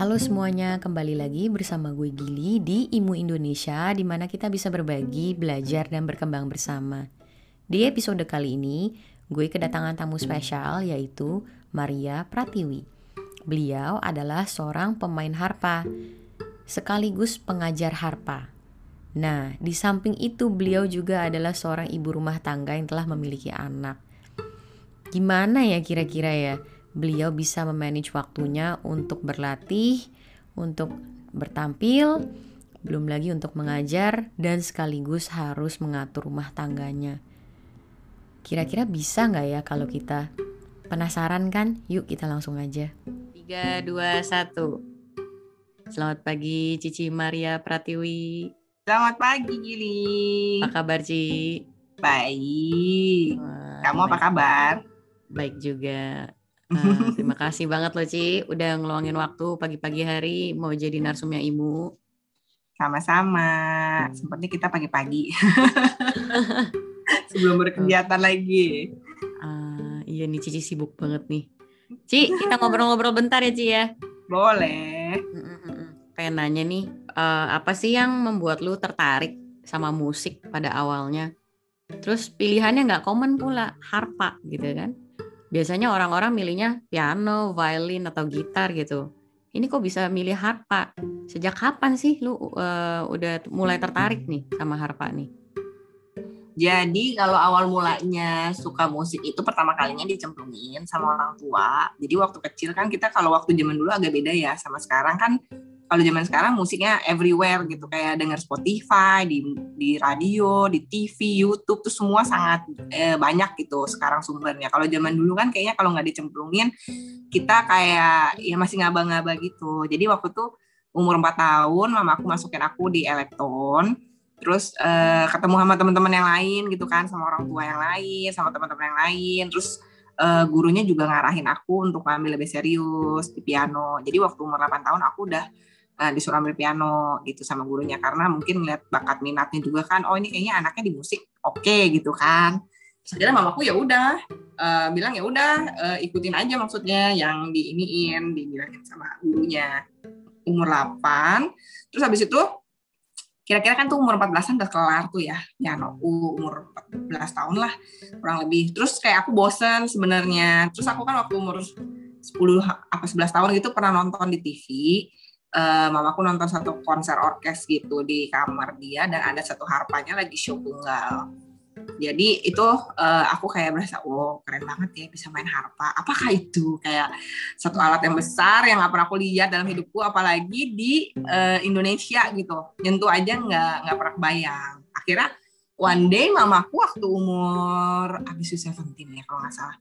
Halo semuanya, kembali lagi bersama gue Gili di Imu Indonesia di mana kita bisa berbagi, belajar, dan berkembang bersama. Di episode kali ini, gue kedatangan tamu spesial yaitu Maria Pratiwi. Beliau adalah seorang pemain harpa, sekaligus pengajar harpa. Nah, di samping itu beliau juga adalah seorang ibu rumah tangga yang telah memiliki anak. Gimana ya kira-kira ya? Beliau bisa memanage waktunya untuk berlatih, untuk bertampil, belum lagi untuk mengajar, dan sekaligus harus mengatur rumah tangganya. Kira-kira bisa nggak ya kalau kita penasaran kan? Yuk kita langsung aja. 3, 2, 1. Selamat pagi Cici Maria Pratiwi. Selamat pagi Gili. Apa kabar Ci? Baik. Kamu apa kabar? Baik juga. Uh, terima kasih banget loh Ci, udah ngeluangin waktu pagi-pagi hari mau jadi narsumnya Ibu. Sama-sama. Seperti kita pagi-pagi. Sebelum berkegiatan lagi. Uh, iya nih Cici sibuk banget nih. Ci, kita ngobrol-ngobrol bentar ya Ci ya. Boleh. Pengen nanya nih, uh, apa sih yang membuat lu tertarik sama musik pada awalnya? Terus pilihannya nggak common pula, harpa gitu kan? Biasanya orang-orang milihnya piano, violin atau gitar gitu. Ini kok bisa milih harpa? Sejak kapan sih lu uh, udah mulai tertarik nih sama harpa nih? Jadi kalau awal mulanya suka musik itu pertama kalinya dicemplungin sama orang tua. Jadi waktu kecil kan kita kalau waktu zaman dulu agak beda ya sama sekarang kan kalau zaman sekarang musiknya everywhere gitu kayak denger Spotify di di radio di TV YouTube tuh semua sangat eh, banyak gitu sekarang sumbernya. Kalau zaman dulu kan kayaknya kalau nggak dicemplungin kita kayak ya masih ngaba-ngaba gitu. Jadi waktu tuh umur 4 tahun mama aku masukin aku di elektron terus eh, ketemu sama teman-teman yang lain gitu kan sama orang tua yang lain sama teman-teman yang lain. Terus uh, gurunya juga ngarahin aku untuk ngambil lebih serius di piano. Jadi waktu umur 8 tahun aku udah uh, disuruh ambil piano gitu sama gurunya. Karena mungkin ngeliat bakat minatnya juga kan oh ini kayaknya anaknya di musik oke okay, gitu kan. Akhirnya mamaku ya udah uh, bilang ya udah uh, ikutin aja maksudnya yang diiniin dibilangin sama gurunya. Umur 8 terus habis itu kira-kira kan tuh umur 14-an udah kelar tuh ya piano. Umur 14 tahun lah kurang lebih. Terus kayak aku bosen sebenarnya. Terus aku kan waktu umur 10 apa 11 tahun gitu pernah nonton di TV uh, mamaku nonton satu konser orkes gitu di kamar dia dan ada satu harpanya lagi show tunggal. Jadi itu uh, aku kayak berasa, wow keren banget ya bisa main harpa. Apakah itu kayak satu alat yang besar yang gak pernah aku lihat dalam hidupku, apalagi di uh, Indonesia gitu. Nyentuh aja nggak nggak pernah bayang. Akhirnya one day mamaku waktu umur abis 17 ya kalau nggak salah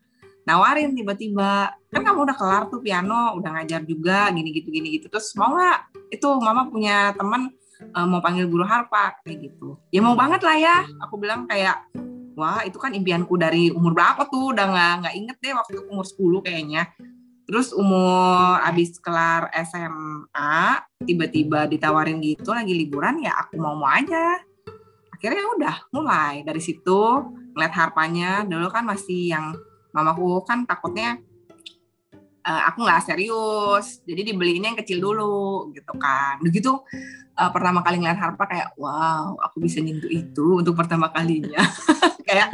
nawarin tiba-tiba kan kamu udah kelar tuh piano udah ngajar juga gini gitu gini gitu. Terus mau nggak? Itu mama punya teman uh, mau panggil guru harpa kayak gitu. Ya mau banget lah ya aku bilang kayak wah itu kan impianku dari umur berapa tuh? Udah nggak nggak inget deh waktu umur 10 kayaknya. Terus umur abis kelar SMA tiba-tiba ditawarin gitu lagi liburan ya aku mau mau aja. Akhirnya udah mulai. Dari situ ngeliat harpanya dulu kan masih yang mamaku kan takutnya uh, aku nggak serius jadi dibeliinnya yang kecil dulu gitu kan. Begitu uh, pertama kali ngeliat harpa kayak wow aku bisa nyentuh itu untuk pertama kalinya. Kayak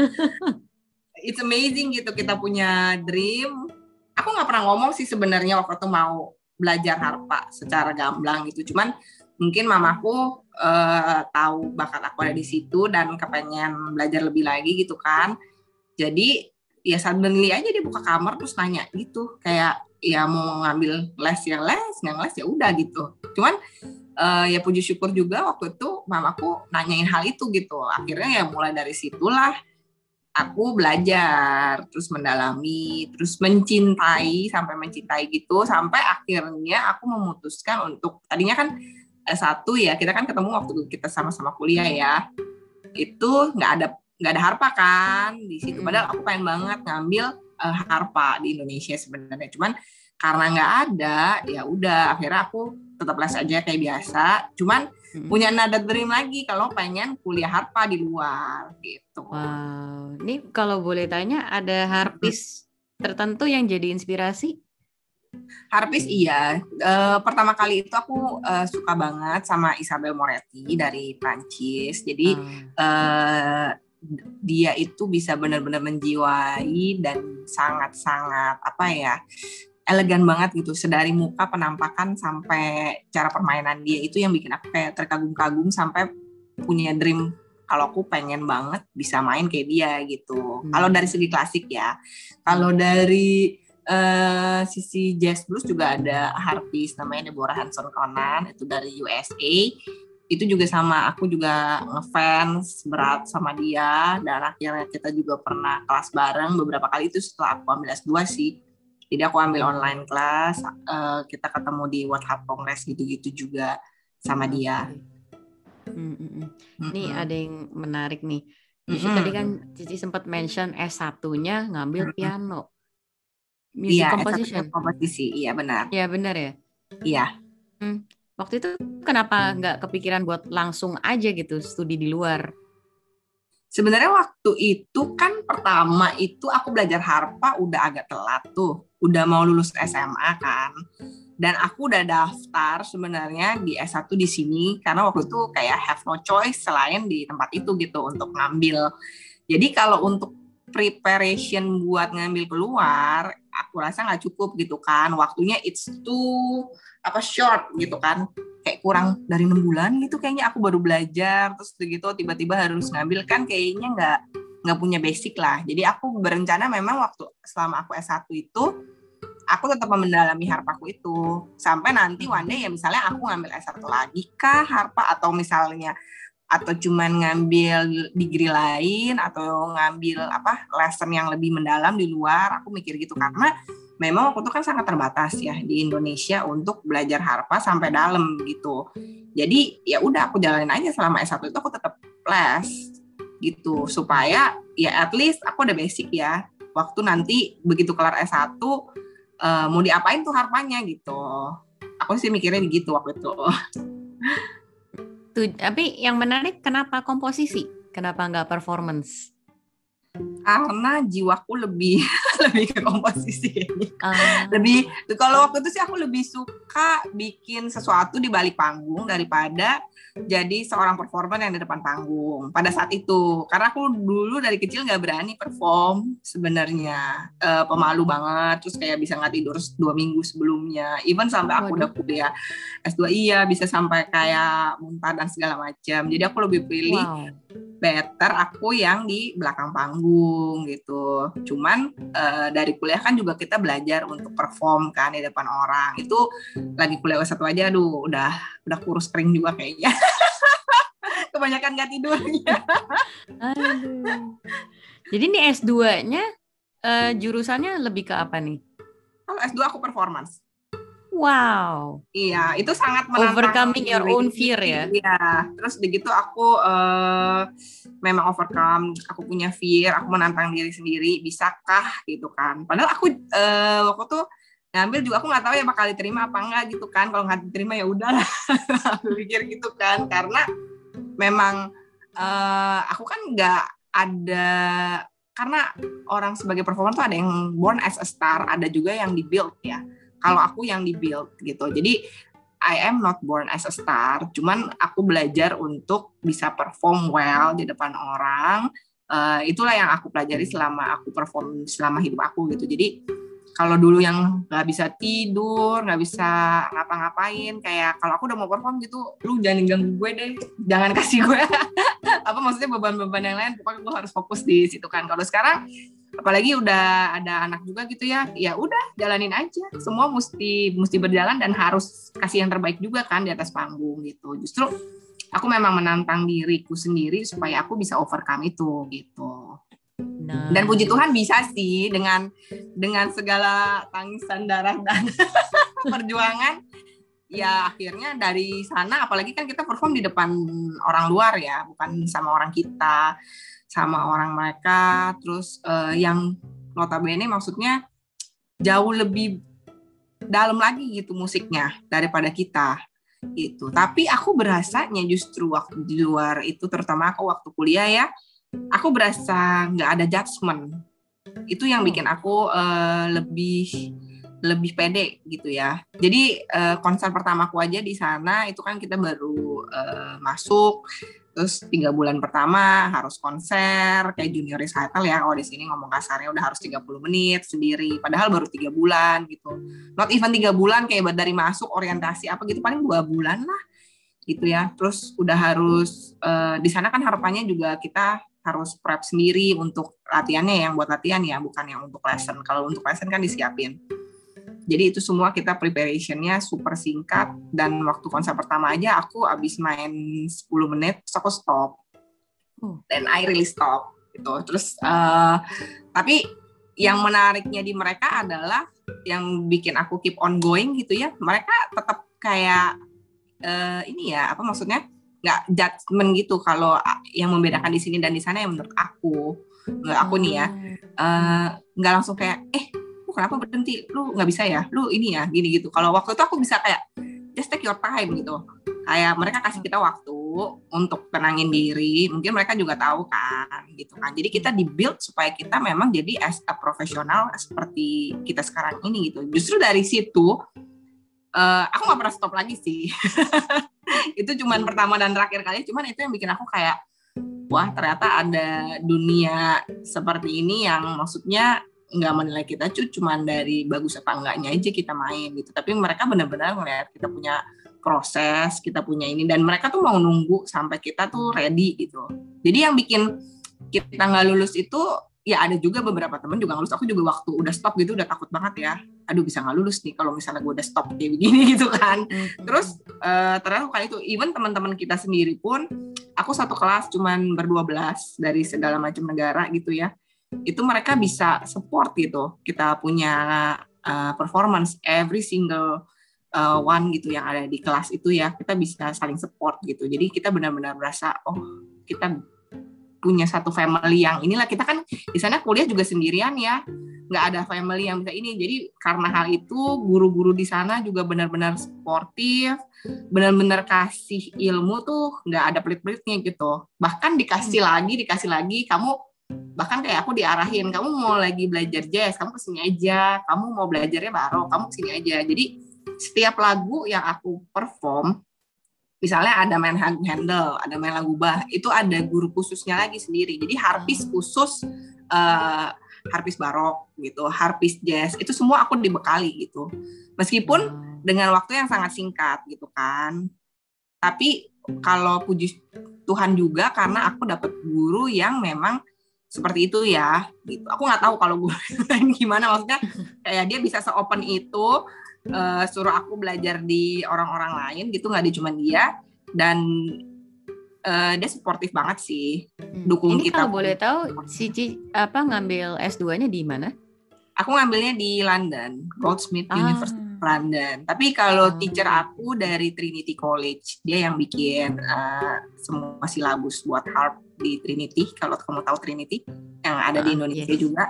it's amazing gitu kita punya dream. Aku nggak pernah ngomong sih sebenarnya waktu itu mau belajar harpa secara gamblang gitu. Cuman mungkin mamaku uh, tahu bakat aku ada di situ dan kepengen belajar lebih lagi gitu kan. Jadi ya suddenly aja dia buka kamar terus nanya gitu kayak ya mau ngambil les ya les nggak les ya udah gitu. Cuman uh, ya puji syukur juga waktu itu mamaku nanyain hal itu gitu. Akhirnya ya mulai dari situlah aku belajar terus mendalami terus mencintai sampai mencintai gitu sampai akhirnya aku memutuskan untuk tadinya kan S1 ya kita kan ketemu waktu kita sama-sama kuliah ya itu nggak ada nggak ada harpa kan di situ padahal aku pengen banget ngambil uh, harpa di Indonesia sebenarnya cuman karena nggak ada ya udah akhirnya aku tetap les aja kayak biasa cuman hmm. punya nada dream lagi kalau pengen kuliah harpa di luar gitu wow ini kalau boleh tanya ada harpis tertentu yang jadi inspirasi Harpis iya. Uh, pertama kali itu aku uh, suka banget sama Isabel Moretti dari Prancis. Jadi hmm. uh, dia itu bisa benar-benar menjiwai dan sangat-sangat apa ya elegan banget gitu. Sedari muka penampakan sampai cara permainan dia itu yang bikin aku kayak terkagum-kagum sampai punya dream kalau aku pengen banget bisa main kayak dia gitu. Hmm. Kalau dari segi klasik ya. Kalau dari uh, sisi jazz blues juga ada harpis namanya Deborah Hanson Conan itu dari USA itu juga sama aku juga ngefans berat sama dia dan akhirnya kita juga pernah kelas bareng beberapa kali itu setelah aku ambil S2 sih jadi aku ambil online kelas uh, kita ketemu di WhatsApp Kongres gitu-gitu juga sama dia hmm, hmm, hmm. Nih ada yang menarik nih. Hmm. tadi kan Cici sempat mention S1-nya ngambil piano. Music iya, composition. komposisi, iya benar. Iya benar ya. Iya. Hmm. Waktu itu kenapa nggak kepikiran buat langsung aja gitu studi di luar? Sebenarnya waktu itu kan pertama itu aku belajar harpa udah agak telat tuh, udah mau lulus SMA kan. Dan aku udah daftar sebenarnya di S1 di sini karena waktu itu kayak have no choice selain di tempat itu gitu untuk ngambil. Jadi kalau untuk preparation buat ngambil keluar, aku rasa nggak cukup gitu kan. Waktunya it's too apa short gitu kan. Kayak kurang dari enam bulan gitu kayaknya aku baru belajar terus begitu tiba-tiba harus ngambil. Kan kayaknya nggak nggak punya basic lah. Jadi aku berencana memang waktu selama aku S1 itu aku tetap mendalami harpaku itu. Sampai nanti one day ya misalnya aku ngambil S1 lagi kah harpa? Atau misalnya atau cuman ngambil degree lain atau ngambil apa lesson yang lebih mendalam di luar aku mikir gitu. Karena memang waktu itu kan sangat terbatas ya di Indonesia untuk belajar harpa sampai dalam gitu. Jadi ya udah aku jalanin aja selama S1 itu aku tetap les gitu. Supaya ya at least aku ada basic ya. Waktu nanti begitu kelar S1 uh, eh, mau diapain tuh harpanya gitu. Aku sih mikirnya gitu waktu itu tapi yang menarik kenapa komposisi? Kenapa nggak performance? Karena jiwaku lebih lebih ke komposisi. Uh. Lebih kalau waktu itu sih aku lebih suka bikin sesuatu di balik panggung daripada jadi seorang performer yang di depan panggung pada saat itu karena aku dulu dari kecil nggak berani perform sebenarnya uh, pemalu banget terus kayak bisa nggak tidur dua minggu sebelumnya even sampai aku udah kuliah S2 iya bisa sampai kayak muntah dan segala macam jadi aku lebih pilih wow. Better aku yang di belakang panggung gitu cuman uh, dari kuliah kan juga kita belajar untuk perform kan di depan orang itu lagi kuliah S1 aja aduh udah udah kurus kering juga kayaknya kebanyakan nggak tidurnya. Aduh. Jadi ini S2-nya uh, jurusannya lebih ke apa nih? Kalau S2 aku performance. Wow. Iya, itu sangat menantang. Overcoming your own fear ya. Iya. Terus begitu aku uh, memang overcome, aku punya fear, aku menantang diri sendiri, bisakah gitu kan. Padahal aku uh, waktu tuh ngambil juga aku nggak tahu ya bakal diterima apa enggak gitu kan. Kalau nggak diterima ya udah aku pikir gitu kan. Karena memang uh, aku kan nggak ada karena orang sebagai performer tuh ada yang born as a star, ada juga yang di build ya. Kalau aku yang di build gitu. Jadi I am not born as a star, cuman aku belajar untuk bisa perform well di depan orang. Uh, itulah yang aku pelajari selama aku perform selama hidup aku gitu. Jadi kalau dulu yang nggak bisa tidur nggak bisa ngapa-ngapain kayak kalau aku udah mau perform gitu lu jangan ganggu gue deh jangan kasih gue apa maksudnya beban-beban yang lain pokoknya gue harus fokus di situ kan kalau sekarang apalagi udah ada anak juga gitu ya ya udah jalanin aja. Semua mesti mesti berjalan dan harus kasih yang terbaik juga kan di atas panggung gitu. Justru aku memang menantang diriku sendiri supaya aku bisa overcome itu gitu. Nah. Dan puji Tuhan bisa sih dengan dengan segala tangisan darah dan perjuangan. Ya akhirnya dari sana apalagi kan kita perform di depan orang luar ya bukan sama orang kita sama orang mereka terus uh, yang notabene maksudnya jauh lebih dalam lagi gitu musiknya daripada kita itu tapi aku berasanya justru waktu di luar itu terutama aku waktu kuliah ya aku berasa nggak ada judgement. Itu yang bikin aku uh, lebih lebih pede gitu ya. Jadi uh, konser pertamaku aja di sana itu kan kita baru uh, masuk terus tiga bulan pertama harus konser kayak junior recital ya kalau di sini ngomong kasarnya udah harus 30 menit sendiri padahal baru tiga bulan gitu. Not even tiga bulan kayak dari masuk orientasi apa gitu paling dua bulan lah gitu ya. Terus udah harus uh, di sana kan harapannya juga kita harus prep sendiri untuk latihannya yang buat latihan ya bukan yang untuk lesson. Kalau untuk lesson kan disiapin jadi itu semua kita preparationnya super singkat dan waktu konser pertama aja aku abis main 10 menit terus aku stop. Oh. Dan I really stop gitu. Terus uh, tapi yang menariknya di mereka adalah yang bikin aku keep on going gitu ya. Mereka tetap kayak uh, ini ya apa maksudnya nggak judgment gitu kalau yang membedakan di sini dan di sana yang menurut aku nggak aku nih ya uh, nggak langsung kayak eh kenapa berhenti? Lu nggak bisa ya? Lu ini ya gini gitu. Kalau waktu itu aku bisa kayak just take your time gitu. Kayak mereka kasih kita waktu untuk tenangin diri. Mungkin mereka juga tahu kan gitu kan. Jadi kita dibuild supaya kita memang jadi as a profesional seperti kita sekarang ini gitu. Justru dari situ uh, aku nggak pernah stop lagi sih. Itu cuman pertama dan terakhir kali. Cuman itu yang bikin aku kayak wah ternyata ada dunia seperti ini yang maksudnya nggak menilai kita cuy cuman dari bagus apa enggaknya aja kita main gitu. Tapi mereka benar-benar melihat kita punya proses kita punya ini dan mereka tuh mau nunggu sampai kita tuh ready gitu. Jadi yang bikin kita nggak lulus itu ya ada juga beberapa temen juga lulus. Aku juga waktu udah stop gitu udah takut banget ya. Aduh bisa nggak lulus nih kalau misalnya gue udah stop kayak begini gitu kan. Terus uh, ternyata kali itu. Even teman-teman kita sendiri pun aku satu kelas cuman berdua belas dari segala macam negara gitu ya itu mereka bisa support gitu. Kita punya uh, performance every single uh, one gitu yang ada di kelas itu ya. Kita bisa saling support gitu. Jadi kita benar-benar merasa oh kita punya satu family yang inilah kita kan di sana kuliah juga sendirian ya. Nggak ada family yang bisa ini. Jadi karena hal itu guru-guru di sana juga benar-benar sportif benar-benar kasih ilmu tuh nggak ada pelit-pelitnya gitu. Bahkan dikasih hmm. lagi dikasih lagi kamu bahkan kayak aku diarahin kamu mau lagi belajar jazz? Kamu ke sini aja. Kamu mau belajarnya baru kamu ke sini aja. Jadi setiap lagu yang aku perform misalnya ada main handle ada main lagu bah itu ada guru khususnya lagi sendiri. Jadi harpis khusus uh, harpis barok gitu harpis jazz itu semua aku dibekali gitu. Meskipun dengan waktu yang sangat singkat gitu kan. Tapi kalau puji Tuhan juga karena aku dapat guru yang memang seperti itu ya gitu aku nggak tahu kalau gue gimana maksudnya kayak dia bisa seopen itu uh, suruh aku belajar di orang-orang lain gitu nggak di cuma dia dan uh, dia suportif banget sih hmm. dukung Ini kita kalau boleh tahu si Ci, apa ngambil S2-nya di mana aku ngambilnya di London Goldsmith ah. University London. Tapi kalau oh. teacher aku dari Trinity College, dia yang bikin uh, semua silabus buat harp di Trinity kalau kamu tahu Trinity yang ada di ah, Indonesia yes. juga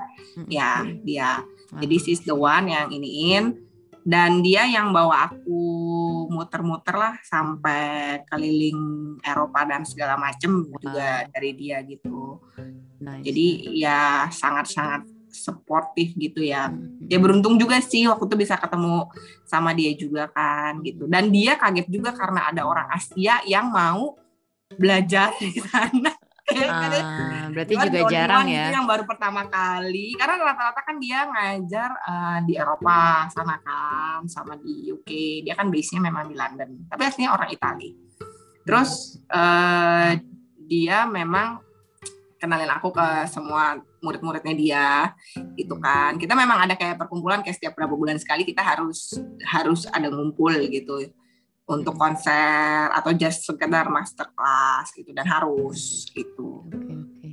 ya dia. Jadi sis the one yang iniin dan dia yang bawa aku muter-muter lah sampai keliling Eropa dan segala macem wow. juga dari dia gitu. Nice. jadi ya sangat-sangat sportif gitu ya. Ya beruntung juga sih waktu itu bisa ketemu sama dia juga kan gitu. Dan dia kaget juga karena ada orang Asia yang mau belajar di sana Uh, berarti juga jarang ya. Yang baru pertama kali, karena rata-rata kan dia ngajar uh, di Eropa sana kan, sama di UK. Dia kan base-nya memang di London, tapi aslinya orang Italia. Terus uh, dia memang kenalin aku ke semua murid-muridnya dia gitu kan kita memang ada kayak perkumpulan kayak setiap berapa bulan sekali kita harus harus ada ngumpul gitu untuk konser atau just sekedar master class gitu dan harus gitu. Oke oke.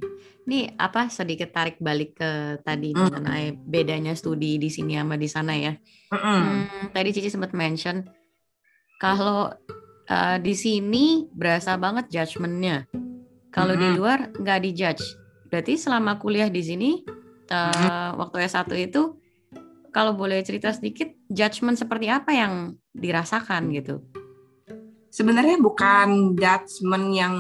Ini apa sedikit tarik balik ke tadi mm. mengenai bedanya studi di sini sama di sana ya. Mm Hmm, tadi Cici sempat mention kalau uh, di sini berasa banget judgementnya. Kalau mm. di luar nggak dijudge. Berarti selama kuliah di sini uh, mm. waktu S1 itu kalau boleh cerita sedikit judgement seperti apa yang dirasakan gitu? Sebenarnya bukan judgement yang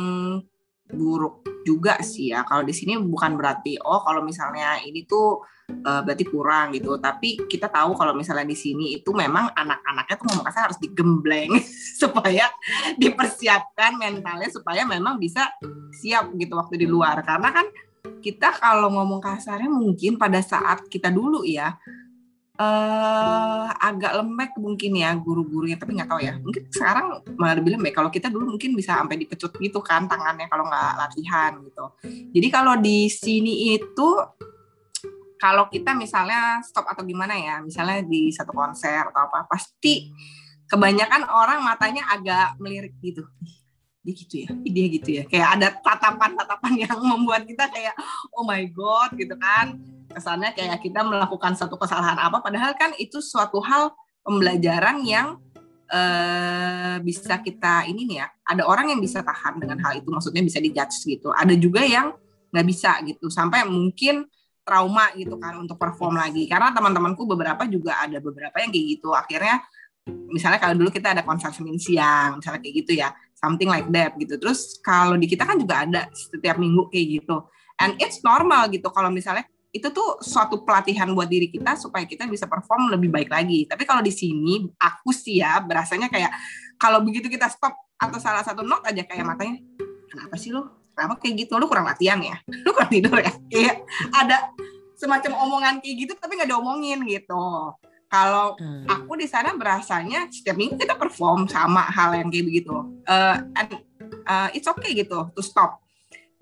buruk juga sih ya. Kalau di sini bukan berarti oh kalau misalnya ini tuh uh, berarti kurang gitu. Tapi kita tahu kalau misalnya di sini itu memang anak-anaknya tuh ngomong harus digembleng supaya dipersiapkan mentalnya supaya memang bisa siap gitu waktu di luar. Karena kan kita kalau ngomong kasarnya mungkin pada saat kita dulu ya uh, agak lembek mungkin ya guru-gurunya tapi nggak tahu ya. Mungkin sekarang malah lebih lembek. Kalau kita dulu mungkin bisa sampai dipecut gitu kan tangannya kalau nggak latihan gitu. Jadi kalau di sini itu kalau kita misalnya stop atau gimana ya misalnya di satu konser atau apa pasti kebanyakan orang matanya agak melirik gitu. Dia gitu ya? Dia gitu ya? Kayak ada tatapan-tatapan yang membuat kita kayak oh my god gitu kan kesannya kayak kita melakukan satu kesalahan apa padahal kan itu suatu hal pembelajaran yang uh, bisa kita ini nih ya ada orang yang bisa tahan dengan hal itu maksudnya bisa dijudge gitu. Ada juga yang nggak bisa gitu sampai mungkin trauma gitu kan untuk perform lagi. Karena teman-temanku beberapa juga ada beberapa yang kayak gitu. Akhirnya misalnya kalau dulu kita ada konser senin siang misalnya kayak gitu ya something like that gitu. Terus kalau di kita kan juga ada setiap minggu kayak gitu. And it's normal gitu kalau misalnya itu tuh suatu pelatihan buat diri kita supaya kita bisa perform lebih baik lagi. Tapi kalau di sini aku sih ya berasanya kayak kalau begitu kita stop atau salah satu note aja kayak matanya kenapa sih lo? Kenapa kayak gitu? Lu kurang latihan ya? Lu kurang tidur ya? Kayak ada semacam omongan kayak gitu tapi nggak diomongin gitu. Kalau hmm. aku di sana berasanya setiap minggu kita perform sama hal yang kayak begitu. Uh, and uh, it's okay gitu to stop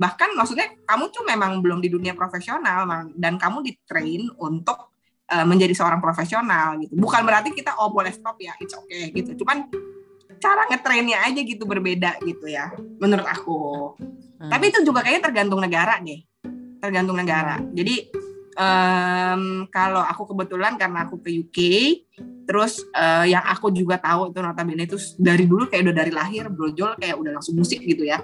bahkan maksudnya kamu tuh memang belum di dunia profesional dan kamu di train untuk uh, menjadi seorang profesional gitu. Bukan berarti kita oh boleh stop ya it's okay gitu. Cuman cara ngetrainnya aja gitu berbeda gitu ya menurut aku. Hmm. tapi itu juga kayaknya tergantung negara deh. Tergantung negara. Jadi um, kalau aku kebetulan karena aku ke UK terus uh, yang aku juga tahu itu notabene itu dari dulu kayak udah dari lahir brojol kayak udah langsung musik gitu ya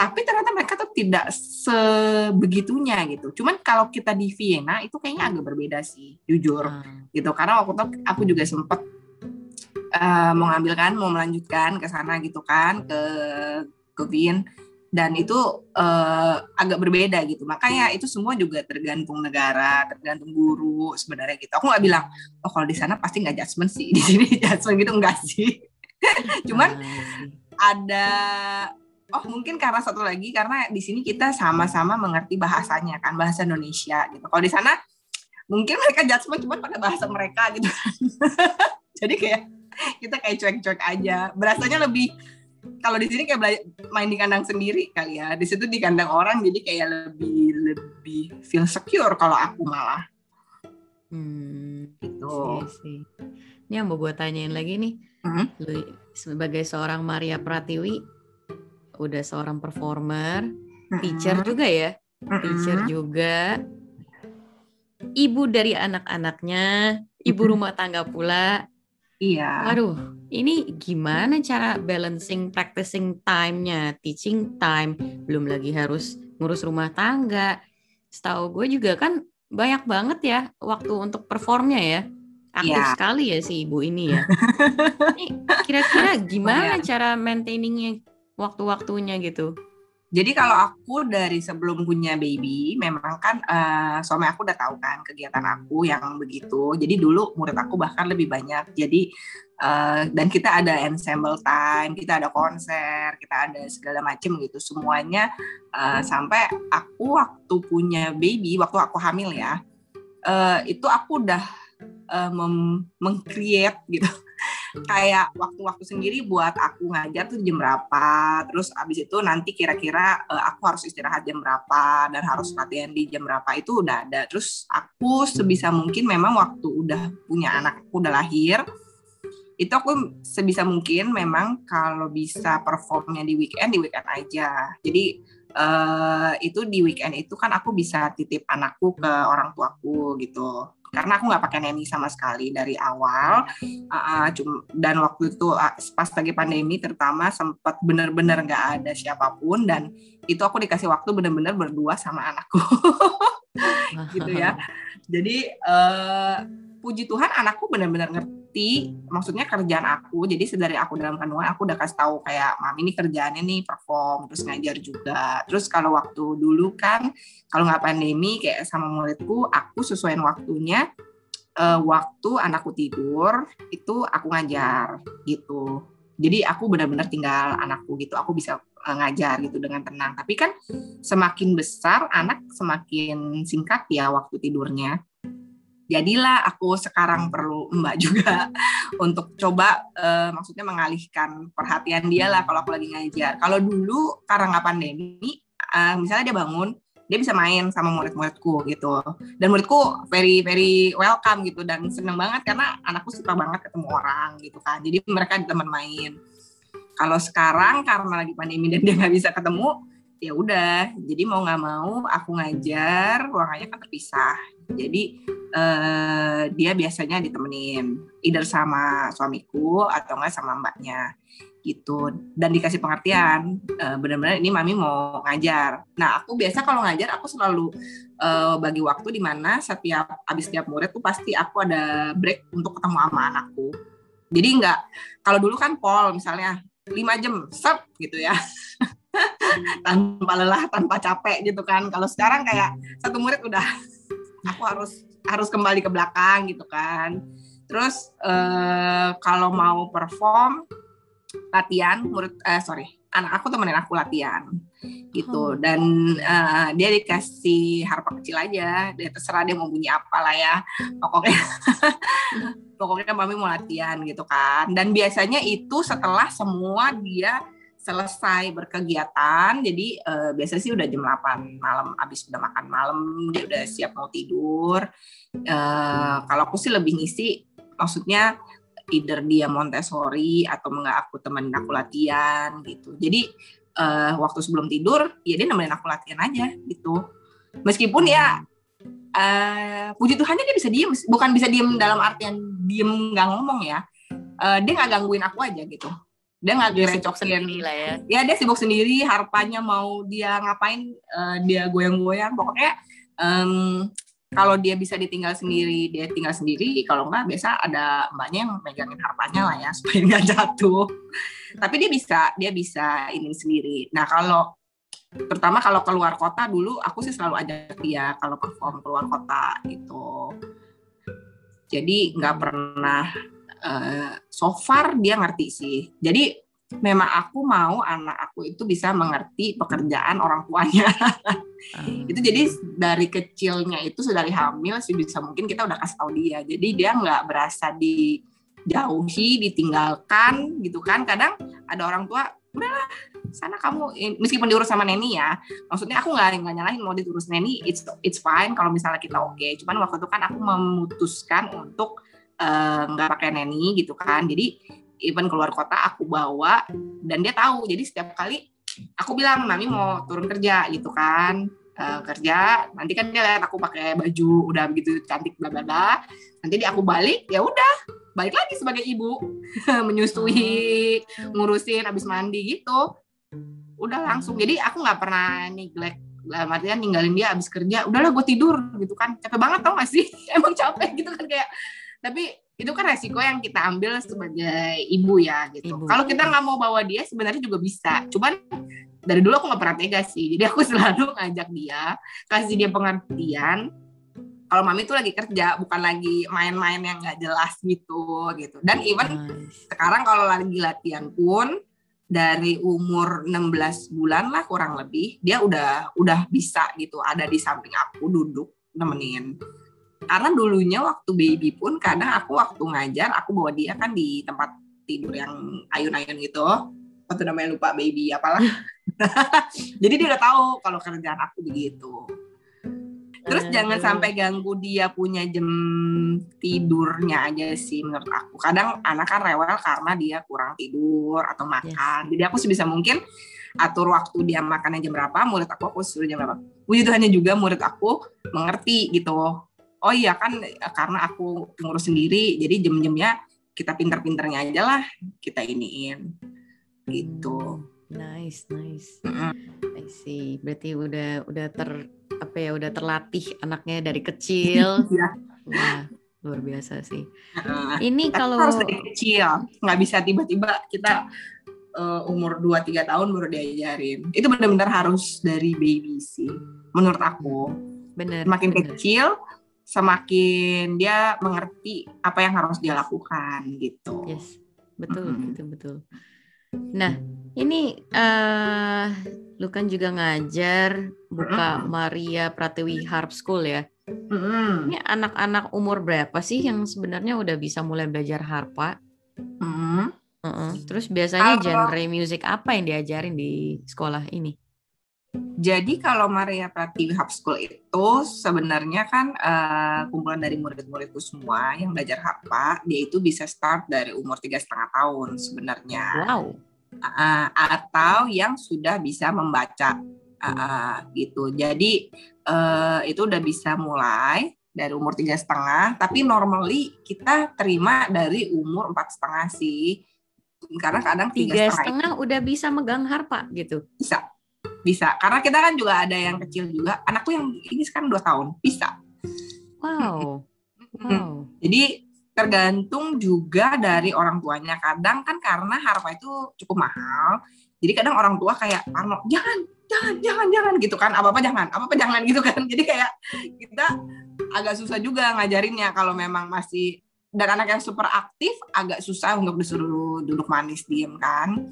tapi ternyata mereka tuh tidak sebegitunya gitu. Cuman kalau kita di Vienna itu kayaknya agak berbeda sih, jujur hmm. gitu. Karena waktu itu aku juga sempat uh, mau ngambil kan, mau melanjutkan ke sana gitu kan ke ke Wien dan itu uh, agak berbeda gitu. Makanya itu semua juga tergantung negara, tergantung guru sebenarnya gitu. Aku nggak bilang, oh kalau di sana pasti nggak judgement sih, di sini judgement gitu enggak sih. Cuman ada oh mungkin karena satu lagi karena di sini kita sama-sama mengerti bahasanya kan bahasa Indonesia gitu. Kalau di sana mungkin mereka judgement cuma pada bahasa mereka gitu. Jadi kayak kita kayak cuek-cuek aja. Berasanya lebih kalau di sini kayak main di kandang sendiri kali ya. Di situ di kandang orang jadi kayak lebih lebih feel secure kalau aku malah. Hmm, gitu. Sih, Ini yang mau gue tanyain lagi nih. Mm -hmm. sebagai seorang Maria Pratiwi, udah seorang performer, teacher juga ya, teacher juga, ibu dari anak-anaknya, ibu rumah tangga pula. Iya. Waduh, ini gimana cara balancing practicing time-nya, teaching time, belum lagi harus ngurus rumah tangga. Setahu gue juga kan banyak banget ya waktu untuk performnya ya. Aktif ya. sekali ya si ibu ini ya. ini kira-kira gimana cara maintainingnya waktu-waktunya gitu? Jadi kalau aku dari sebelum punya baby, memang kan uh, suami aku udah tahu kan kegiatan aku yang begitu. Jadi dulu murid aku bahkan lebih banyak. Jadi uh, dan kita ada ensemble time, kita ada konser, kita ada segala macam gitu. Semuanya uh, sampai aku waktu punya baby, waktu aku hamil ya, uh, itu aku udah uh, meng-create gitu kayak waktu-waktu sendiri buat aku ngajar tuh jam berapa terus abis itu nanti kira-kira uh, aku harus istirahat jam berapa dan harus latihan di jam berapa itu udah ada. Terus aku sebisa mungkin memang waktu udah punya anak aku udah lahir itu aku sebisa mungkin memang kalau bisa performnya di weekend di weekend aja. Jadi uh, itu di weekend itu kan aku bisa titip anakku ke orang tuaku gitu karena aku nggak pakai neni sama sekali dari awal. Uh, dan waktu itu uh, pas lagi pandemi terutama sempat bener-bener nggak ada siapa pun dan itu aku dikasih waktu bener-bener berdua sama anakku. Gitu ya. Jadi uh, puji Tuhan anakku bener-bener ngerti maksudnya kerjaan aku. Jadi sedari aku dalam kandungan aku udah kasih tahu kayak mami ini kerjaannya nih perform terus ngajar juga. Terus kalau waktu dulu kan kalau nggak pandemi kayak sama muridku aku sesuaiin waktunya uh, waktu anakku tidur itu aku ngajar gitu. Jadi aku benar-benar tinggal anakku gitu aku bisa uh, ngajar gitu dengan tenang. Tapi kan semakin besar anak semakin singkat ya waktu tidurnya jadilah aku sekarang perlu mbak juga untuk coba uh, maksudnya mengalihkan perhatian dia lah kalau aku lagi ngajar. Kalau dulu karena nggak pandemi, uh, misalnya dia bangun, dia bisa main sama murid-muridku gitu. Dan muridku very very welcome gitu dan seneng banget karena anakku suka banget ketemu orang gitu kan. Jadi mereka teman main. Kalau sekarang karena lagi pandemi dan dia nggak bisa ketemu, ya udah. Jadi mau nggak mau aku ngajar, ruangannya kan terpisah. Jadi uh, dia biasanya ditemenin either sama suamiku atau enggak sama mbaknya gitu dan dikasih pengertian uh, benar-benar ini mami mau ngajar. Nah aku biasa kalau ngajar aku selalu uh, bagi waktu di mana setiap habis setiap murid tuh pasti aku ada break untuk ketemu sama anakku. Jadi enggak kalau dulu kan pol misalnya lima jam set gitu ya tanpa lelah tanpa capek gitu kan. Kalau sekarang kayak satu murid udah aku harus harus kembali ke belakang gitu kan. Terus uh, kalau mau perform latihan murid eh sorry anak aku temenin aku latihan gitu. Hmm. dan uh, dia dikasih harpa kecil aja. Dia terserah dia mau bunyi apa lah ya. Pokoknya pokoknya mami mau latihan gitu kan. Dan biasanya itu setelah semua dia selesai berkegiatan jadi uh, biasanya sih udah jam 8 malam habis udah makan malam dia udah siap mau tidur. Uh, kalau aku sih lebih ngisi maksudnya either dia Montessori atau enggak aku temenin aku latihan gitu. Jadi uh, waktu sebelum tidur ya dia nemenin aku latihan aja gitu. Meskipun ya uh, puji Tuhannya dia bisa diem bukan bisa diem dalam artian diem nggak ngomong ya. Uh, dia nggak gangguin aku aja gitu dia nggak gerecokin sendiri lah ya. Ya dia sibuk sendiri harapannya mau dia ngapain uh, dia goyang-goyang. Pokoknya um, kalau dia bisa ditinggal sendiri dia tinggal sendiri. Kalau nggak biasa ada mbaknya yang megangin harpanya lah ya supaya nggak jatuh. Tapi dia bisa dia bisa ini sendiri. Nah kalau terutama kalau keluar kota dulu aku sih selalu ajak dia kalau perform keluar kota gitu. Jadi nggak pernah uh, so far dia ngerti sih. Jadi memang aku mau anak aku itu bisa mengerti pekerjaan orang tuanya. hmm. Itu jadi dari kecilnya itu sedari hamil sih bisa mungkin kita udah kasih tahu dia. Jadi dia nggak berasa dijauhi, ditinggalkan gitu kan. Kadang ada orang tua udahlah sana kamu meskipun diurus sama neni ya maksudnya aku nggak nggak nyalahin mau diurus neni it's it's fine kalau misalnya kita oke okay. cuman waktu itu kan aku memutuskan untuk Eh, nggak uh, pakai neni gitu kan. Jadi even keluar kota aku bawa dan dia tahu. Jadi setiap kali aku bilang mami mau turun kerja gitu kan. Uh, kerja nanti kan dia lihat aku pakai baju udah begitu cantik bla bla bla. Nanti dia aku balik ya udah balik lagi sebagai ibu. Menyusui ngurusin habis mandi gitu. Udah langsung. Jadi aku nggak pernah neglect dalam artian ninggalin dia habis kerja. Udahlah gue tidur gitu kan. Capek banget tau gak sih? Emang capek gitu kan kayak tapi itu kan resiko yang kita ambil sebagai ibu ya gitu. Kalau kita nggak mau bawa dia sebenarnya juga bisa. Cuman dari dulu aku nggak pernah tega sih. Jadi aku selalu ngajak dia, kasih dia pengertian. Kalau mami tuh lagi kerja, bukan lagi main-main yang nggak jelas gitu gitu. Dan even nice. sekarang kalau lagi latihan pun dari umur 16 bulan lah kurang lebih dia udah udah bisa gitu ada di samping aku duduk nemenin karena dulunya waktu baby pun kadang aku waktu ngajar aku bawa dia kan di tempat tidur yang ayun-ayun gitu. Waktu namanya lupa baby apalah. Jadi dia udah tahu kalau kerjaan aku begitu. Terus uh, jangan sampai ganggu dia punya jam tidurnya aja sih menurut aku. Kadang anak kan rewel karena dia kurang tidur atau makan. Yes. jadi aku sebisa mungkin atur waktu dia makannya jam berapa murid aku aku suruh jam berapa. Puji Tuhannya juga murid aku mengerti gitu oh iya kan karena aku ngurus sendiri jadi jam-jamnya kita pinter-pinternya aja lah kita iniin gitu hmm, nice nice mm-hmm. I see berarti udah udah ter apa ya udah terlatih anaknya dari kecil ya. nah. luar biasa sih. Nah, Ini kalau harus dari kecil, nggak bisa tiba-tiba kita eh, umur 2-3 tahun baru diajarin. Itu benar-benar harus dari baby sih, menurut aku. bener, Semakin bener. kecil, semakin dia mengerti apa yang harus dia lakukan gitu. Yes, betul, Mm-mm. gitu betul. Nah, ini eh lu kan juga ngajar buka Mm-mm. Maria Pratiwi Harp School ya. Mm-mm. Ini anak-anak umur berapa sih yang sebenarnya udah bisa mulai belajar harpa? Mm-mm. Heeh. Terus biasanya Kalau- genre musik apa yang diajarin di sekolah ini? Jadi kalau Maria Pratiwi Harp School itu sebenarnya kan eh, kumpulan dari murid-muridku semua yang belajar harpa, dia itu bisa start dari umur tiga setengah tahun sebenarnya. Wow. Ah, atau yang sudah bisa membaca Ah, gitu. Jadi eh, itu udah bisa mulai dari umur tiga setengah, tapi normally kita terima dari umur empat setengah sih. Karena kadang Tiga setengah udah bisa megang harpa gitu. bisa bisa. Karena kita kan juga ada yang kecil juga. Anakku yang ini sekarang dua tahun. Bisa. Wow. Wow. jadi tergantung juga dari orang tuanya. Kadang kan karena harpa itu cukup mahal jadi kadang orang tua kayak Arno jangan jangan jangan jangan gitu kan. Apa apa jangan apa apa jangan gitu kan. Jadi kayak kita agak susah juga ngajarinnya kalau memang masih dan anak yang super aktif agak susah untuk disuruh duduk manis diem kan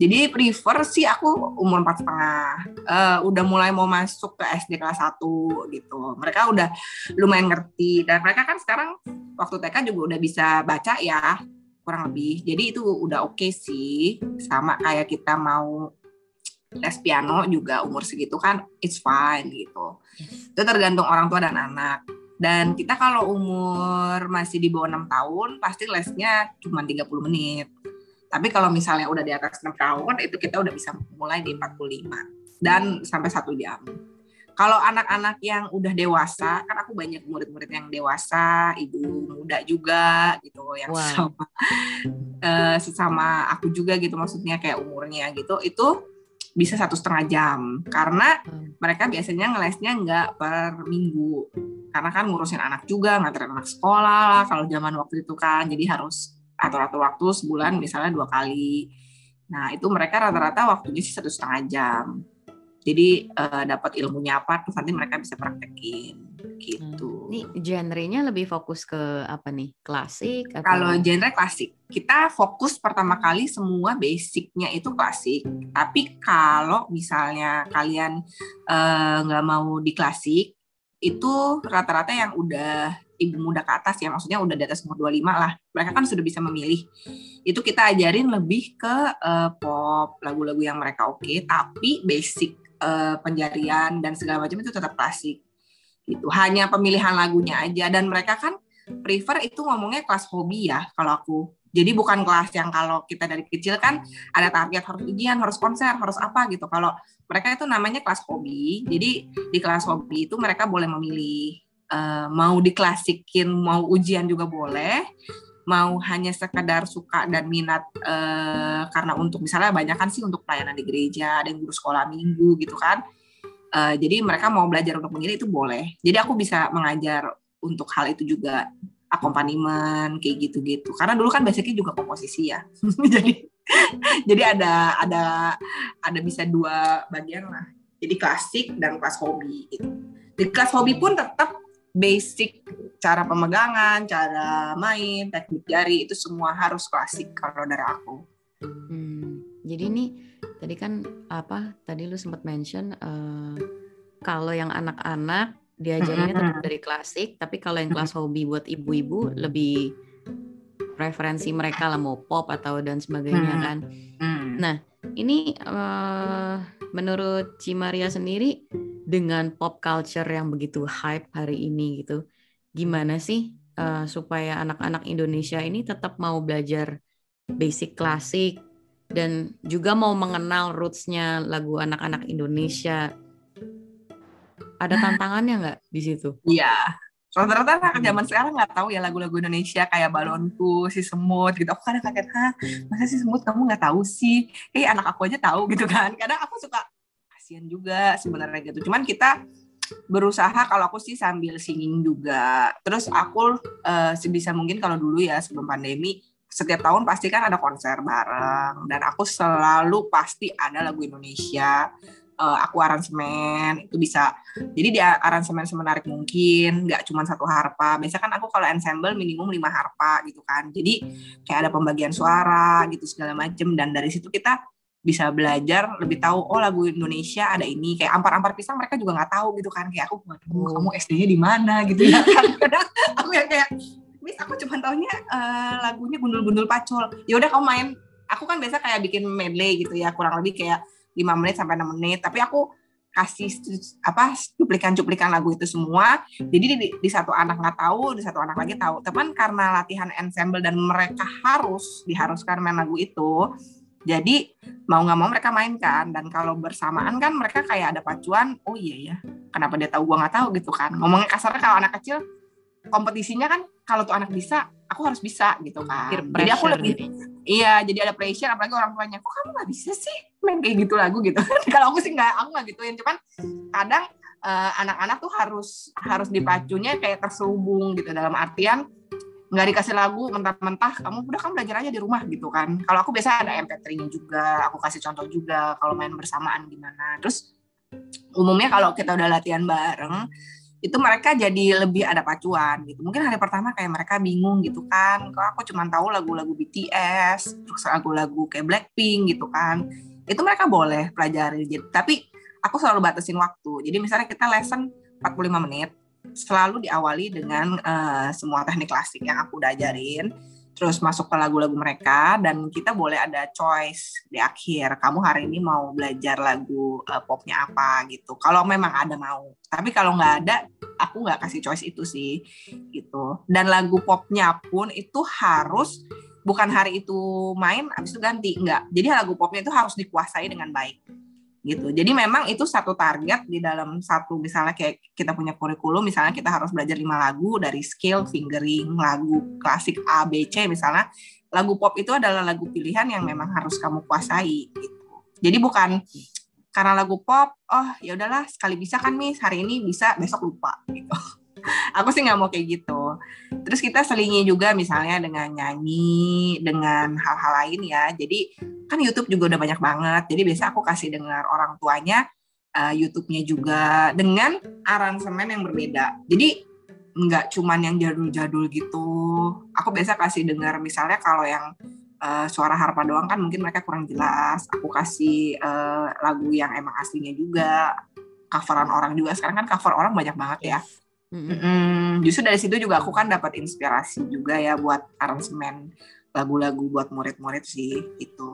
jadi prefer sih aku umur empat setengah. Eh, udah mulai mau masuk ke SD kelas 1 gitu. Mereka udah lumayan ngerti. Dan mereka kan sekarang waktu TK juga udah bisa baca ya kurang lebih. Jadi itu udah oke sih. Sama kayak kita mau les piano juga umur segitu kan it's fine gitu. Itu tergantung orang tua dan anak. Dan kita kalau umur masih di bawah enam tahun pasti lesnya cuma 30 menit tapi kalau misalnya udah di atas 6 tahun itu kita udah bisa mulai di 45 dan sampai satu jam kalau anak-anak yang udah dewasa, kan aku banyak murid-murid yang dewasa, ibu muda juga gitu, yang Wow. sesama, eh, sesama aku juga gitu, maksudnya kayak umurnya gitu, itu bisa satu setengah jam, karena Hmm. mereka biasanya ngelesnya nggak per minggu, karena kan ngurusin anak juga, nganterin anak sekolah lah, kalau zaman waktu itu kan, jadi harus atur-atur waktu sebulan misalnya dua kali. Nah itu mereka rata-rata waktunya sih satu setengah jam. Jadi eh, dapat ilmunya apa terus nanti mereka bisa praktekin gitu. Ini genrenya lebih fokus ke apa nih? Klasik atau Kalau genre klasik, kita fokus pertama kali semua basicnya itu klasik. Tapi kalau misalnya kalian eh, nggak mau di klasik, itu rata-rata yang udah ibu muda ke atas ya, maksudnya udah di atas umur 25 lah. Mereka kan sudah bisa memilih. Itu kita ajarin lebih ke eh, pop, lagu-lagu yang mereka oke, tapi basic eh, penjarian dan segala macam itu tetap klasik. Gitu. Hanya pemilihan lagunya aja dan mereka kan prefer itu ngomongnya kelas hobi ya kalau aku. Jadi bukan kelas yang kalau kita dari kecil kan ada target harus ujian, harus konser, harus apa gitu. Kalau mereka itu namanya kelas hobi. Jadi di kelas hobi itu mereka boleh memilih eh, mau diklasikin, mau ujian juga boleh, mau hanya sekedar suka dan minat eh, karena untuk misalnya banyak kan sih untuk pelayanan di gereja, ada yang guru sekolah minggu gitu kan. Eh, jadi mereka mau belajar untuk memilih itu boleh. Jadi aku bisa mengajar untuk hal itu juga akompanimen kayak gitu-gitu. Karena dulu kan basicnya juga komposisi ya. jadi jadi ada ada ada bisa dua bagian lah. Jadi klasik dan kelas hobi gitu. Di kelas hobi pun tetap basic cara pemegangan, cara main, teknik jari itu semua harus klasik kalau dari aku. Hmm, jadi ini tadi kan apa? Tadi lu sempat mention eh, kalau yang anak-anak diajarinnya tetap dari klasik, tapi kalau yang kelas hobi buat ibu-ibu lebih preferensi mereka lah mau pop atau dan sebagainya kan. Hmm. Nah, Ini eh, menurut Ci Maria sendiri dengan pop culture yang begitu hype hari ini gitu, gimana sih eh, supaya anak-anak Indonesia ini tetap mau belajar basic klasik dan juga mau mengenal rootsnya lagu anak-anak Indonesia? Ada tantangannya nggak di situ? Iya. Rata-rata anak zaman sekarang nggak tahu ya lagu-lagu Indonesia kayak balonku, si semut gitu. Aku kadang kaget, hah masa si semut kamu nggak tahu sih? Eh anak aku aja tahu gitu kan. Kadang aku suka kasihan juga sebenarnya gitu. Cuman kita berusaha kalau aku sih sambil singing juga. Terus aku uh, sebisa mungkin kalau dulu ya sebelum pandemi setiap tahun pasti kan ada konser bareng. Dan aku selalu pasti ada lagu Indonesia uh, aku aransemen itu bisa. Jadi dia aransemen semenarik mungkin nggak cuma satu harpa. Biasa kan aku kalau ensemble minimum lima harpa gitu kan. Jadi kayak ada pembagian suara gitu segala macem. Dan dari situ kita bisa belajar lebih tahu oh lagu Indonesia ada ini. Kayak ampar-ampar pisang mereka juga nggak tahu gitu kan. Kayak aku waduh kamu SD-nya di mana? Gitu ya kan. Kadang aku yang kayak Miss aku cuma taunya uh, lagunya gundul-gundul pacul. Ya udah kamu main. Aku kan biasa kayak bikin medley gitu ya kurang lebih kayak 5 menit sampai 6 menit. Tapi aku kasih apa cuplikan-cuplikan lagu itu semua. Jadi di, di satu anak nggak tahu di satu anak lagi tahu. Teman karena latihan ensemble dan mereka harus diharuskan main lagu itu jadi mau nggak mau mereka mainkan dan kalau bersamaan kan mereka kayak ada pacuan oh iya ya kenapa dia tahu gua nggak tahu? gitu kan. Ngomongnya kasarnya kalau anak kecil kompetisinya kan kalau tuh anak bisa aku harus bisa gitu kan. Jadi aku lebih iya jadi ada pressure apalagi orang tuanya kok kamu nggak bisa sih main kayak gitu lagu? gitu. Kalau aku sih nggak aku nggak gituin. Cuman kadang uh, anak-anak tuh harus harus dipacunya kayak terselubung gitu. Dalam artian nggak dikasih lagu mentah-mentah kamu udah kamu belajar aja di rumah gitu kan kalau aku biasa ada MP3-nya juga aku kasih contoh juga kalau main bersamaan gimana terus umumnya kalau kita udah latihan bareng itu mereka jadi lebih ada pacuan gitu. Mungkin hari pertama kayak mereka bingung gitu kan. Kok aku cuma tahu lagu-lagu BTS, terus lagu-lagu kayak Blackpink gitu kan. Itu mereka boleh pelajari. Tapi aku selalu batasin waktu. Jadi misalnya kita lesson 45 menit, selalu diawali dengan uh, semua teknik klasik yang aku udah ajarin terus masuk ke lagu-lagu mereka dan kita boleh ada choice di akhir kamu hari ini mau belajar lagu uh, popnya apa? gitu. Kalau memang ada mau. Tapi kalau nggak ada aku nggak kasih choice itu sih gitu. Dan lagu popnya pun itu harus bukan hari itu main habis itu ganti nggak. Jadi lagu popnya itu harus dikuasai dengan baik gitu. Jadi memang itu satu target di dalam satu misalnya kayak kita punya kurikulum misalnya kita harus belajar lima lagu dari scale fingering lagu klasik A B C misalnya lagu pop itu adalah lagu pilihan yang memang harus kamu kuasai gitu. Jadi bukan karena lagu pop oh ya udahlah sekali bisa kan Miss hari ini bisa besok lupa gitu. aku sih nggak mau kayak gitu. Terus kita selingi juga misalnya dengan nyanyi, dengan hal-hal lain ya. Jadi kan YouTube juga udah banyak banget. Jadi biasa aku kasih dengar orang tuanya uh, YouTube-nya juga dengan aransemen yang berbeda. Jadi nggak cuman yang jadul-jadul gitu. Aku biasa kasih dengar misalnya kalau yang uh, suara harpa doang kan mungkin mereka kurang jelas. Aku kasih uh, lagu yang emang aslinya juga coveran orang juga sekarang kan cover orang banyak banget ya Mm-hmm. Justru dari situ juga aku kan dapat inspirasi juga ya buat aransemen lagu-lagu buat murid-murid sih itu.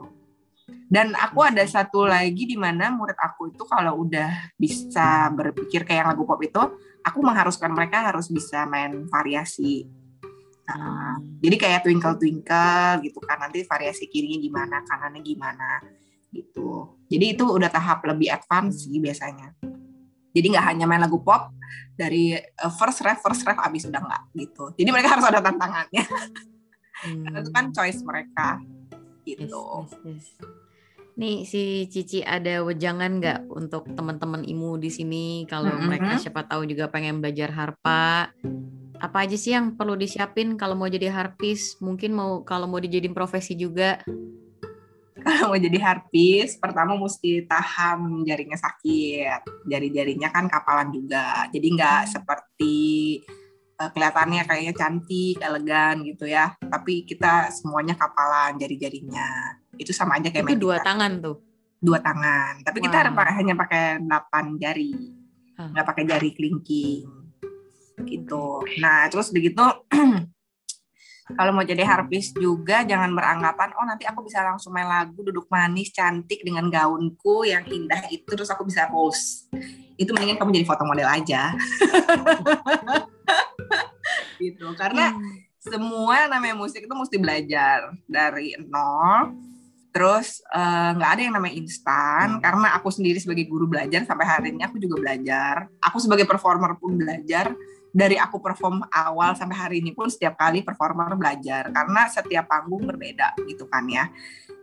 Dan aku ada satu lagi di mana murid aku itu kalau udah bisa berpikir kayak lagu pop itu, aku mengharuskan mereka harus bisa main variasi. Nah, jadi kayak twinkle twinkle gitu kan nanti variasi kirinya gimana, kanannya gimana gitu. Jadi itu udah tahap lebih advance sih biasanya. Jadi nggak hanya main lagu pop dari uh, first ref first ref abis udah nggak gitu. Jadi mereka harus ada tantangannya. Hmm. Karena itu kan choice mereka gitu. Yes, yes, yes. Nih si Cici ada wejangan nggak untuk teman-teman imu di sini? Kalau mm -hmm. mereka siapa tahu juga pengen belajar harpa. Apa aja sih yang perlu disiapin kalau mau jadi harpis? Mungkin mau kalau mau dijadiin profesi juga. Kalau mau jadi harpis pertama mesti tahan jaringnya sakit. Jari-jarinya kan kapalan juga. Jadi nggak seperti uh, kelihatannya kayaknya cantik elegan gitu ya. Tapi kita semuanya kapalan jari-jarinya. Itu sama aja kayak itu dua tangan tuh? Dua tangan. Tapi wow. kita hanya pakai delapan jari. Nggak pakai jari kelingking. Gitu. Nah terus begitu kalau mau jadi harpis juga jangan beranggapan oh nanti aku bisa langsung main lagu duduk manis cantik dengan gaunku yang indah itu terus aku bisa post. Itu mendingan kamu jadi foto model aja gitu. Karena hmm. semua namanya musik itu mesti belajar dari nol. Terus eh, nggak uh, ada yang namanya instan. Karena aku sendiri sebagai guru belajar sampai hari ini aku juga belajar. Aku sebagai performer pun belajar. Dari aku perform awal sampai hari ini pun setiap kali performer belajar. Karena setiap panggung berbeda gitu kan ya.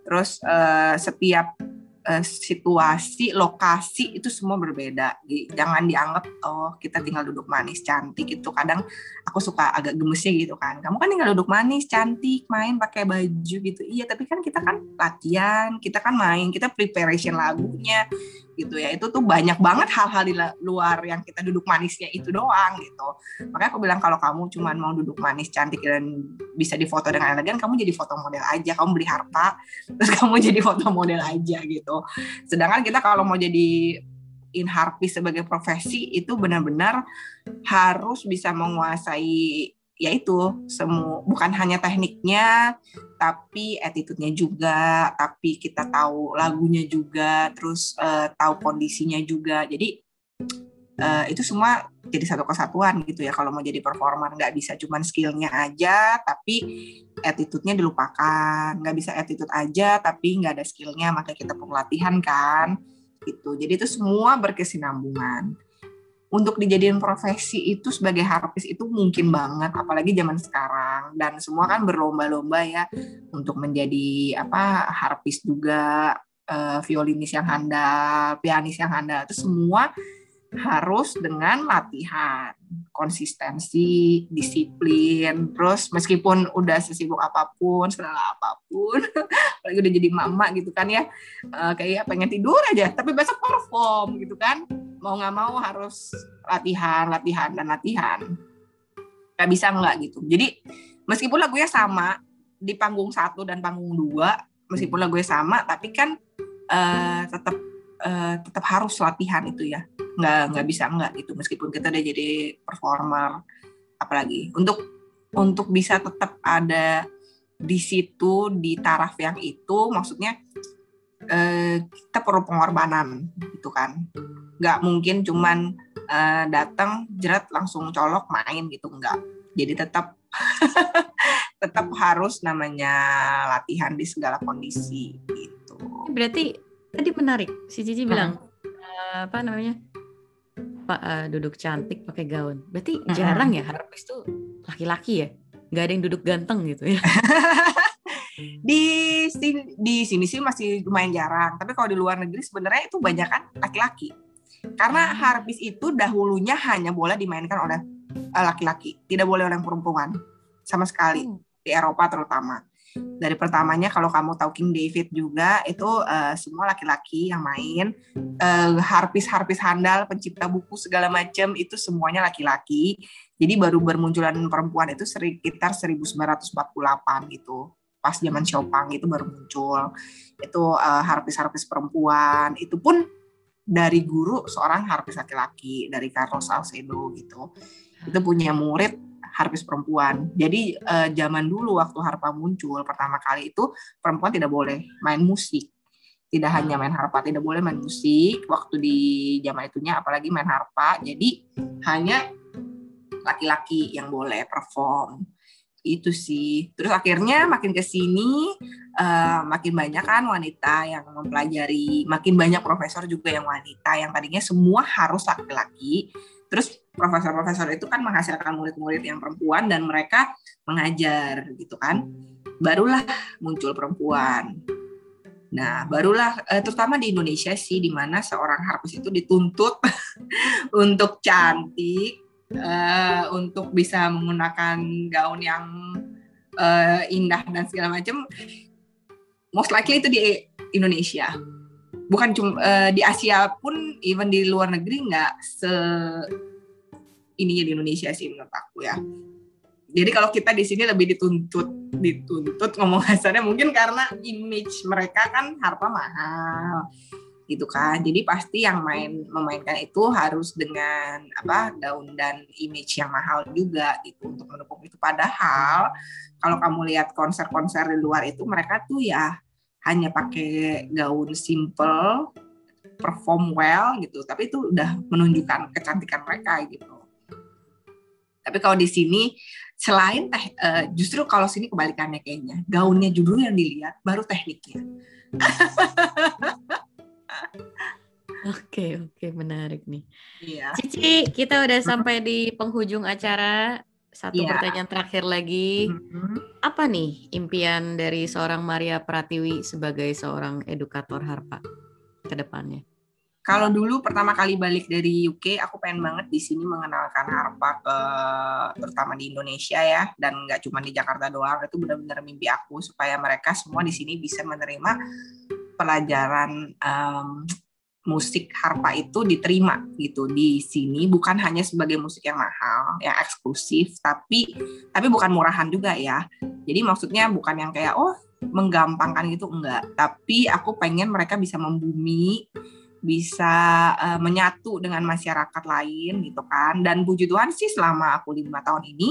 Terus uh, setiap uh, situasi, lokasi itu semua berbeda. Jangan dianggap oh kita tinggal duduk manis cantik itu kadang aku suka agak gemesnya gitu kan. Kamu kan tinggal duduk manis cantik, main pakai baju gitu. Iya, tapi kan kita kan latihan, kita kan main, kita preparation lagunya gitu ya. Itu tuh banyak banget hal-hal di luar yang kita duduk manisnya itu doang gitu. Makanya aku bilang kalau kamu cuma mau duduk manis cantik dan bisa difoto dengan elegan, kamu jadi foto model aja. Kamu beli harta, terus kamu jadi foto model aja gitu. Sedangkan kita kalau mau jadi in harpis sebagai profesi itu benar-benar harus bisa menguasai yaitu semua bukan hanya tekniknya tapi attitude-nya juga tapi kita tahu lagunya juga terus uh, tahu kondisinya juga. Jadi uh, itu semua jadi satu kesatuan gitu ya kalau mau jadi performer. Nggak bisa cuman skillnya aja tapi attitude-nya dilupakan. Nggak bisa attitude aja tapi nggak ada skillnya maka kita perlu latihan kan gitu. Jadi itu semua berkesinambungan untuk dijadiin profesi itu sebagai harpis itu mungkin banget apalagi zaman sekarang. Dan semua kan berlomba-lomba ya untuk menjadi apa harpis juga uh, violinis yang handal pianis yang handal. Itu semua harus dengan latihan, konsistensi, disiplin. Terus meskipun udah sesibuk apa pun, segala apa pun, lagi udah jadi mama gitu kan ya, uh, kayak pengen tidur aja, tapi besok perform gitu kan, mau nggak mau harus latihan, latihan dan latihan. Gak bisa nggak gitu. Jadi meskipun lagunya sama di panggung satu dan panggung dua, meskipun lagunya sama, tapi kan uh, tetap uh, tetap harus latihan itu ya nggak nggak bisa nggak gitu meskipun kita udah jadi performer apalagi untuk untuk bisa tetap ada di situ di taraf yang itu maksudnya eh, kita perlu pengorbanan gitu kan nggak mungkin cuman eh, datang jerat langsung colok main gitu nggak jadi tetap tetap harus namanya latihan di segala kondisi gitu berarti tadi menarik si Cici bilang hmm. apa namanya pak uh, duduk cantik pakai gaun. Berarti mm-hmm. jarang ya harpis tuh laki-laki ya? Gak ada yang duduk ganteng gitu ya? di sini di sini sih masih lumayan jarang. Tapi kalau di luar negeri sebenarnya itu banyak kan laki-laki. Karena hmm. harpis itu dahulunya hanya boleh dimainkan oleh eh, laki-laki, tidak boleh oleh perempuan sama sekali hmm. di Eropa terutama dari pertamanya kalau kamu tahu King David juga itu uh, semua laki-laki yang main uh, harpis-harpis handal pencipta buku segala macam itu semuanya laki-laki jadi baru bermunculan perempuan itu sekitar 1948 gitu pas zaman Chopin itu baru muncul itu uh, harpis-harpis perempuan itu pun dari guru seorang harpis laki-laki dari Carlos Salcedo gitu itu punya murid harpis perempuan. Jadi uh, zaman dulu waktu harpa muncul pertama kali itu perempuan tidak boleh main musik. Tidak hanya main harpa, tidak boleh main musik waktu di zaman itunya apalagi main harpa. Jadi hanya laki-laki yang boleh perform. Itu sih. Terus akhirnya makin ke sini uh, makin banyak kan wanita yang mempelajari, makin banyak profesor juga yang wanita yang tadinya semua harus laki-laki Terus profesor-profesor itu kan menghasilkan murid-murid yang perempuan dan mereka mengajar gitu kan. Barulah muncul perempuan. Nah, barulah eh, terutama di Indonesia sih di mana seorang harpis itu dituntut untuk cantik, eh, untuk bisa menggunakan gaun yang eh, indah dan segala macam. Most likely itu di Indonesia bukan cuma uh, di Asia pun even di luar negeri nggak se ininya di Indonesia sih menurut aku ya. Jadi kalau kita di sini lebih dituntut dituntut ngomong kasarnya mungkin karena image mereka kan harpa mahal gitu kan. Jadi pasti yang main memainkan itu harus dengan apa daun dan image yang mahal juga gitu untuk mendukung itu. Padahal kalau kamu lihat konser-konser di luar itu mereka tuh ya hanya pakai gaun simple perform well gitu tapi itu udah menunjukkan kecantikan mereka gitu tapi kalau di sini selain teh uh, justru kalau sini kebalikannya kayaknya gaunnya judul yang dilihat baru tekniknya Oke oke menarik nih. Iya. Cici kita udah sampai di penghujung acara satu yeah. pertanyaan terakhir lagi. Mm-hmm. Apa nih impian dari seorang Maria Pratiwi sebagai seorang edukator harpa? ke depannya? Kalau dulu pertama kali balik dari UK, aku pengen banget di sini mengenalkan harpa ke terutama di Indonesia ya, dan nggak cuma di Jakarta doang. Itu benar-benar mimpi aku supaya mereka semua di sini bisa menerima pelajaran um, musik harpa itu diterima gitu di sini bukan hanya sebagai musik yang mahal, yang eksklusif, tapi tapi bukan murahan juga ya. Jadi maksudnya bukan yang kayak oh menggampangkan gitu enggak, tapi aku pengen mereka bisa membumi bisa uh, menyatu dengan masyarakat lain gitu kan dan puji Tuhan sih selama aku lima tahun ini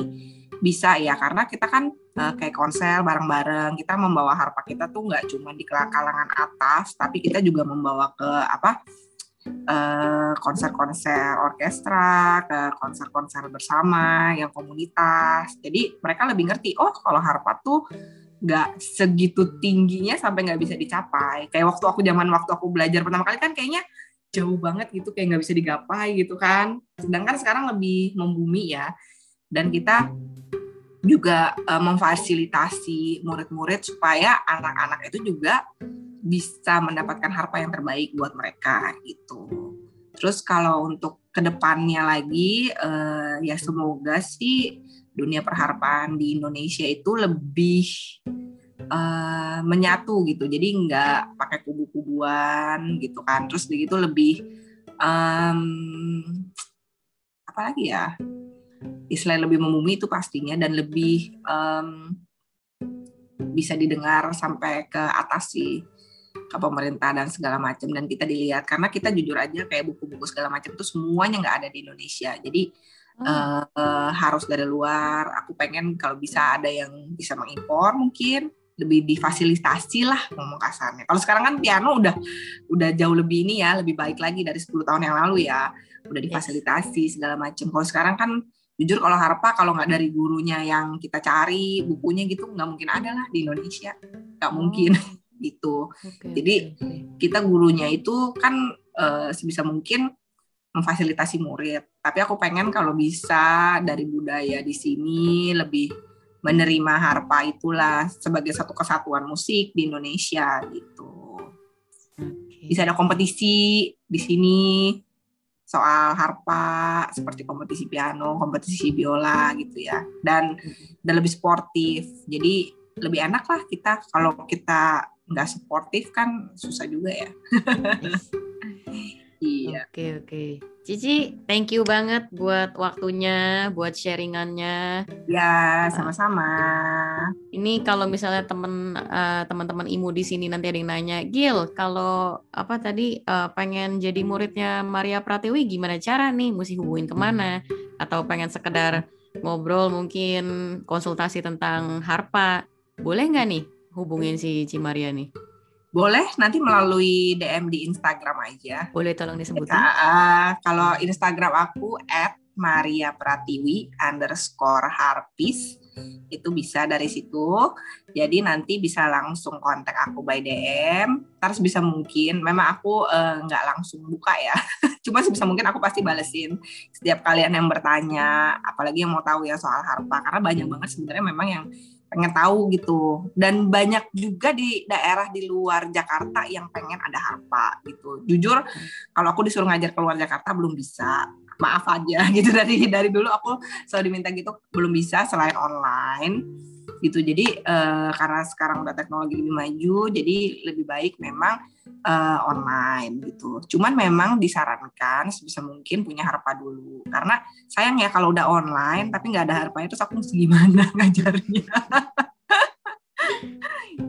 bisa ya karena kita kan uh, kayak konser bareng-bareng kita membawa harpa kita tuh nggak cuma di kalangan atas tapi kita juga membawa ke apa eh, konser-konser uh, orkestra ke konser-konser bersama yang komunitas jadi mereka lebih ngerti oh kalau harpa tuh nggak segitu tingginya sampai nggak bisa dicapai. Kayak waktu aku zaman waktu aku belajar pertama kali kan kayaknya jauh banget gitu kayak nggak bisa digapai gitu kan. Sedangkan sekarang lebih membumi ya. Dan kita juga uh, memfasilitasi murid-murid supaya anak-anak itu juga bisa mendapatkan harpa yang terbaik buat mereka gitu. Terus kalau untuk ke depannya lagi uh, ya semoga sih dunia perharpaan di Indonesia itu lebih uh, menyatu gitu. Jadi nggak pakai kubu-kubuan gitu kan. Terus begitu lebih um, apa lagi ya? Istilah lebih memumi itu pastinya dan lebih um, bisa didengar sampai ke atas sih ke pemerintah dan segala macam dan kita dilihat karena kita jujur aja kayak buku-buku segala macam itu semuanya nggak ada di Indonesia jadi uh, uh, harus dari luar. Aku pengen kalau bisa ada yang bisa mengimpor mungkin lebih difasilitasi lah ngomong kasarnya. Kalau sekarang kan piano udah udah jauh lebih ini ya, lebih baik lagi dari 10 tahun yang lalu ya. Udah difasilitasi segala macam. Kalau sekarang kan jujur kalau harpa kalau nggak dari gurunya yang kita cari bukunya gitu nggak mungkin ada lah di Indonesia. Nggak oh. mungkin gitu. Okay, Jadi kita gurunya itu kan uh, sebisa mungkin memfasilitasi murid. Tapi aku pengen kalau bisa dari budaya di sini lebih menerima harpa itulah sebagai satu kesatuan musik di Indonesia gitu. Bisa ada kompetisi di sini soal harpa seperti kompetisi piano, kompetisi biola gitu ya. Dan dan lebih sportif. Jadi lebih enak lah kita kalau kita nggak sportif kan susah juga ya. Iya. Oke oke. Cici, thank you banget buat waktunya, buat sharingannya. Ya, sama-sama. Ini kalau misalnya temen uh, teman-teman imu di sini nanti ada yang nanya, Gil, kalau apa tadi uh, pengen jadi muridnya Maria Pratiwi, gimana cara nih? Mesti hubungin ke mana? Atau pengen sekedar ngobrol mungkin konsultasi tentang harpa, boleh nggak nih hubungin si Cimaria nih? Boleh nanti melalui DM di Instagram aja. Boleh tolong disebutkan? Uh, kalau Instagram aku at Maria Pratiwi underscore Harpis itu bisa dari situ. Jadi nanti bisa langsung kontak aku by DM. Terus bisa mungkin, memang aku uh, nggak langsung buka ya. Cuma sebisa mungkin aku pasti balesin setiap kalian yang bertanya, apalagi yang mau tahu ya soal harpa. Karena banyak banget sebenarnya memang yang pengen tahu gitu. Dan banyak juga di daerah di luar Jakarta yang pengen ada harpa gitu. Jujur kalau aku disuruh ngajar keluar Jakarta belum bisa. Maaf aja gitu. Dari dari dulu aku selalu diminta gitu belum bisa selain online gitu. Jadi uh, karena sekarang udah teknologi lebih maju jadi lebih baik memang uh, online gitu. Cuman memang disarankan sebisa mungkin punya harpa dulu. Karena sayang ya kalau udah online tapi nggak ada harpanya terus aku mesti gimana ngajarnya?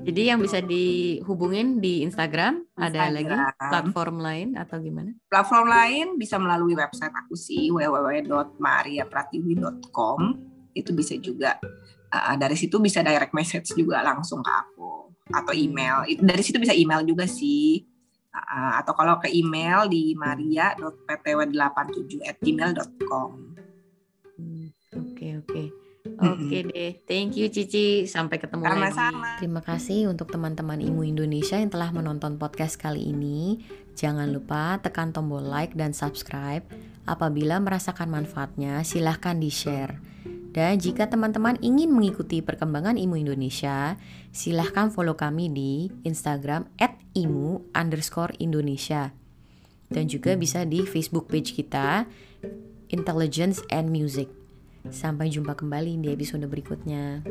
Jadi yang bisa dihubungin di Instagram, Instagram, ada lagi platform lain atau gimana? Platform lain bisa melalui website aku sih www.mariapratiwi.com itu bisa juga uh, dari situ bisa direct message juga langsung ke aku atau email dari situ bisa email juga sih uh, atau kalau ke email di maria.ptw87@gmail.com hmm, oke oke Oke deh, thank you Cici. Sampai ketemu Sama-sama. lagi. Terima kasih untuk teman-teman Imu Indonesia yang telah menonton podcast kali ini. Jangan lupa tekan tombol like dan subscribe. Apabila merasakan manfaatnya, silahkan di-share. Dan jika teman-teman ingin mengikuti perkembangan IMU Indonesia, silahkan follow kami di Instagram at IMU underscore Indonesia. Dan juga bisa di Facebook page kita, Intelligence and Music. Sampai jumpa kembali di episode berikutnya.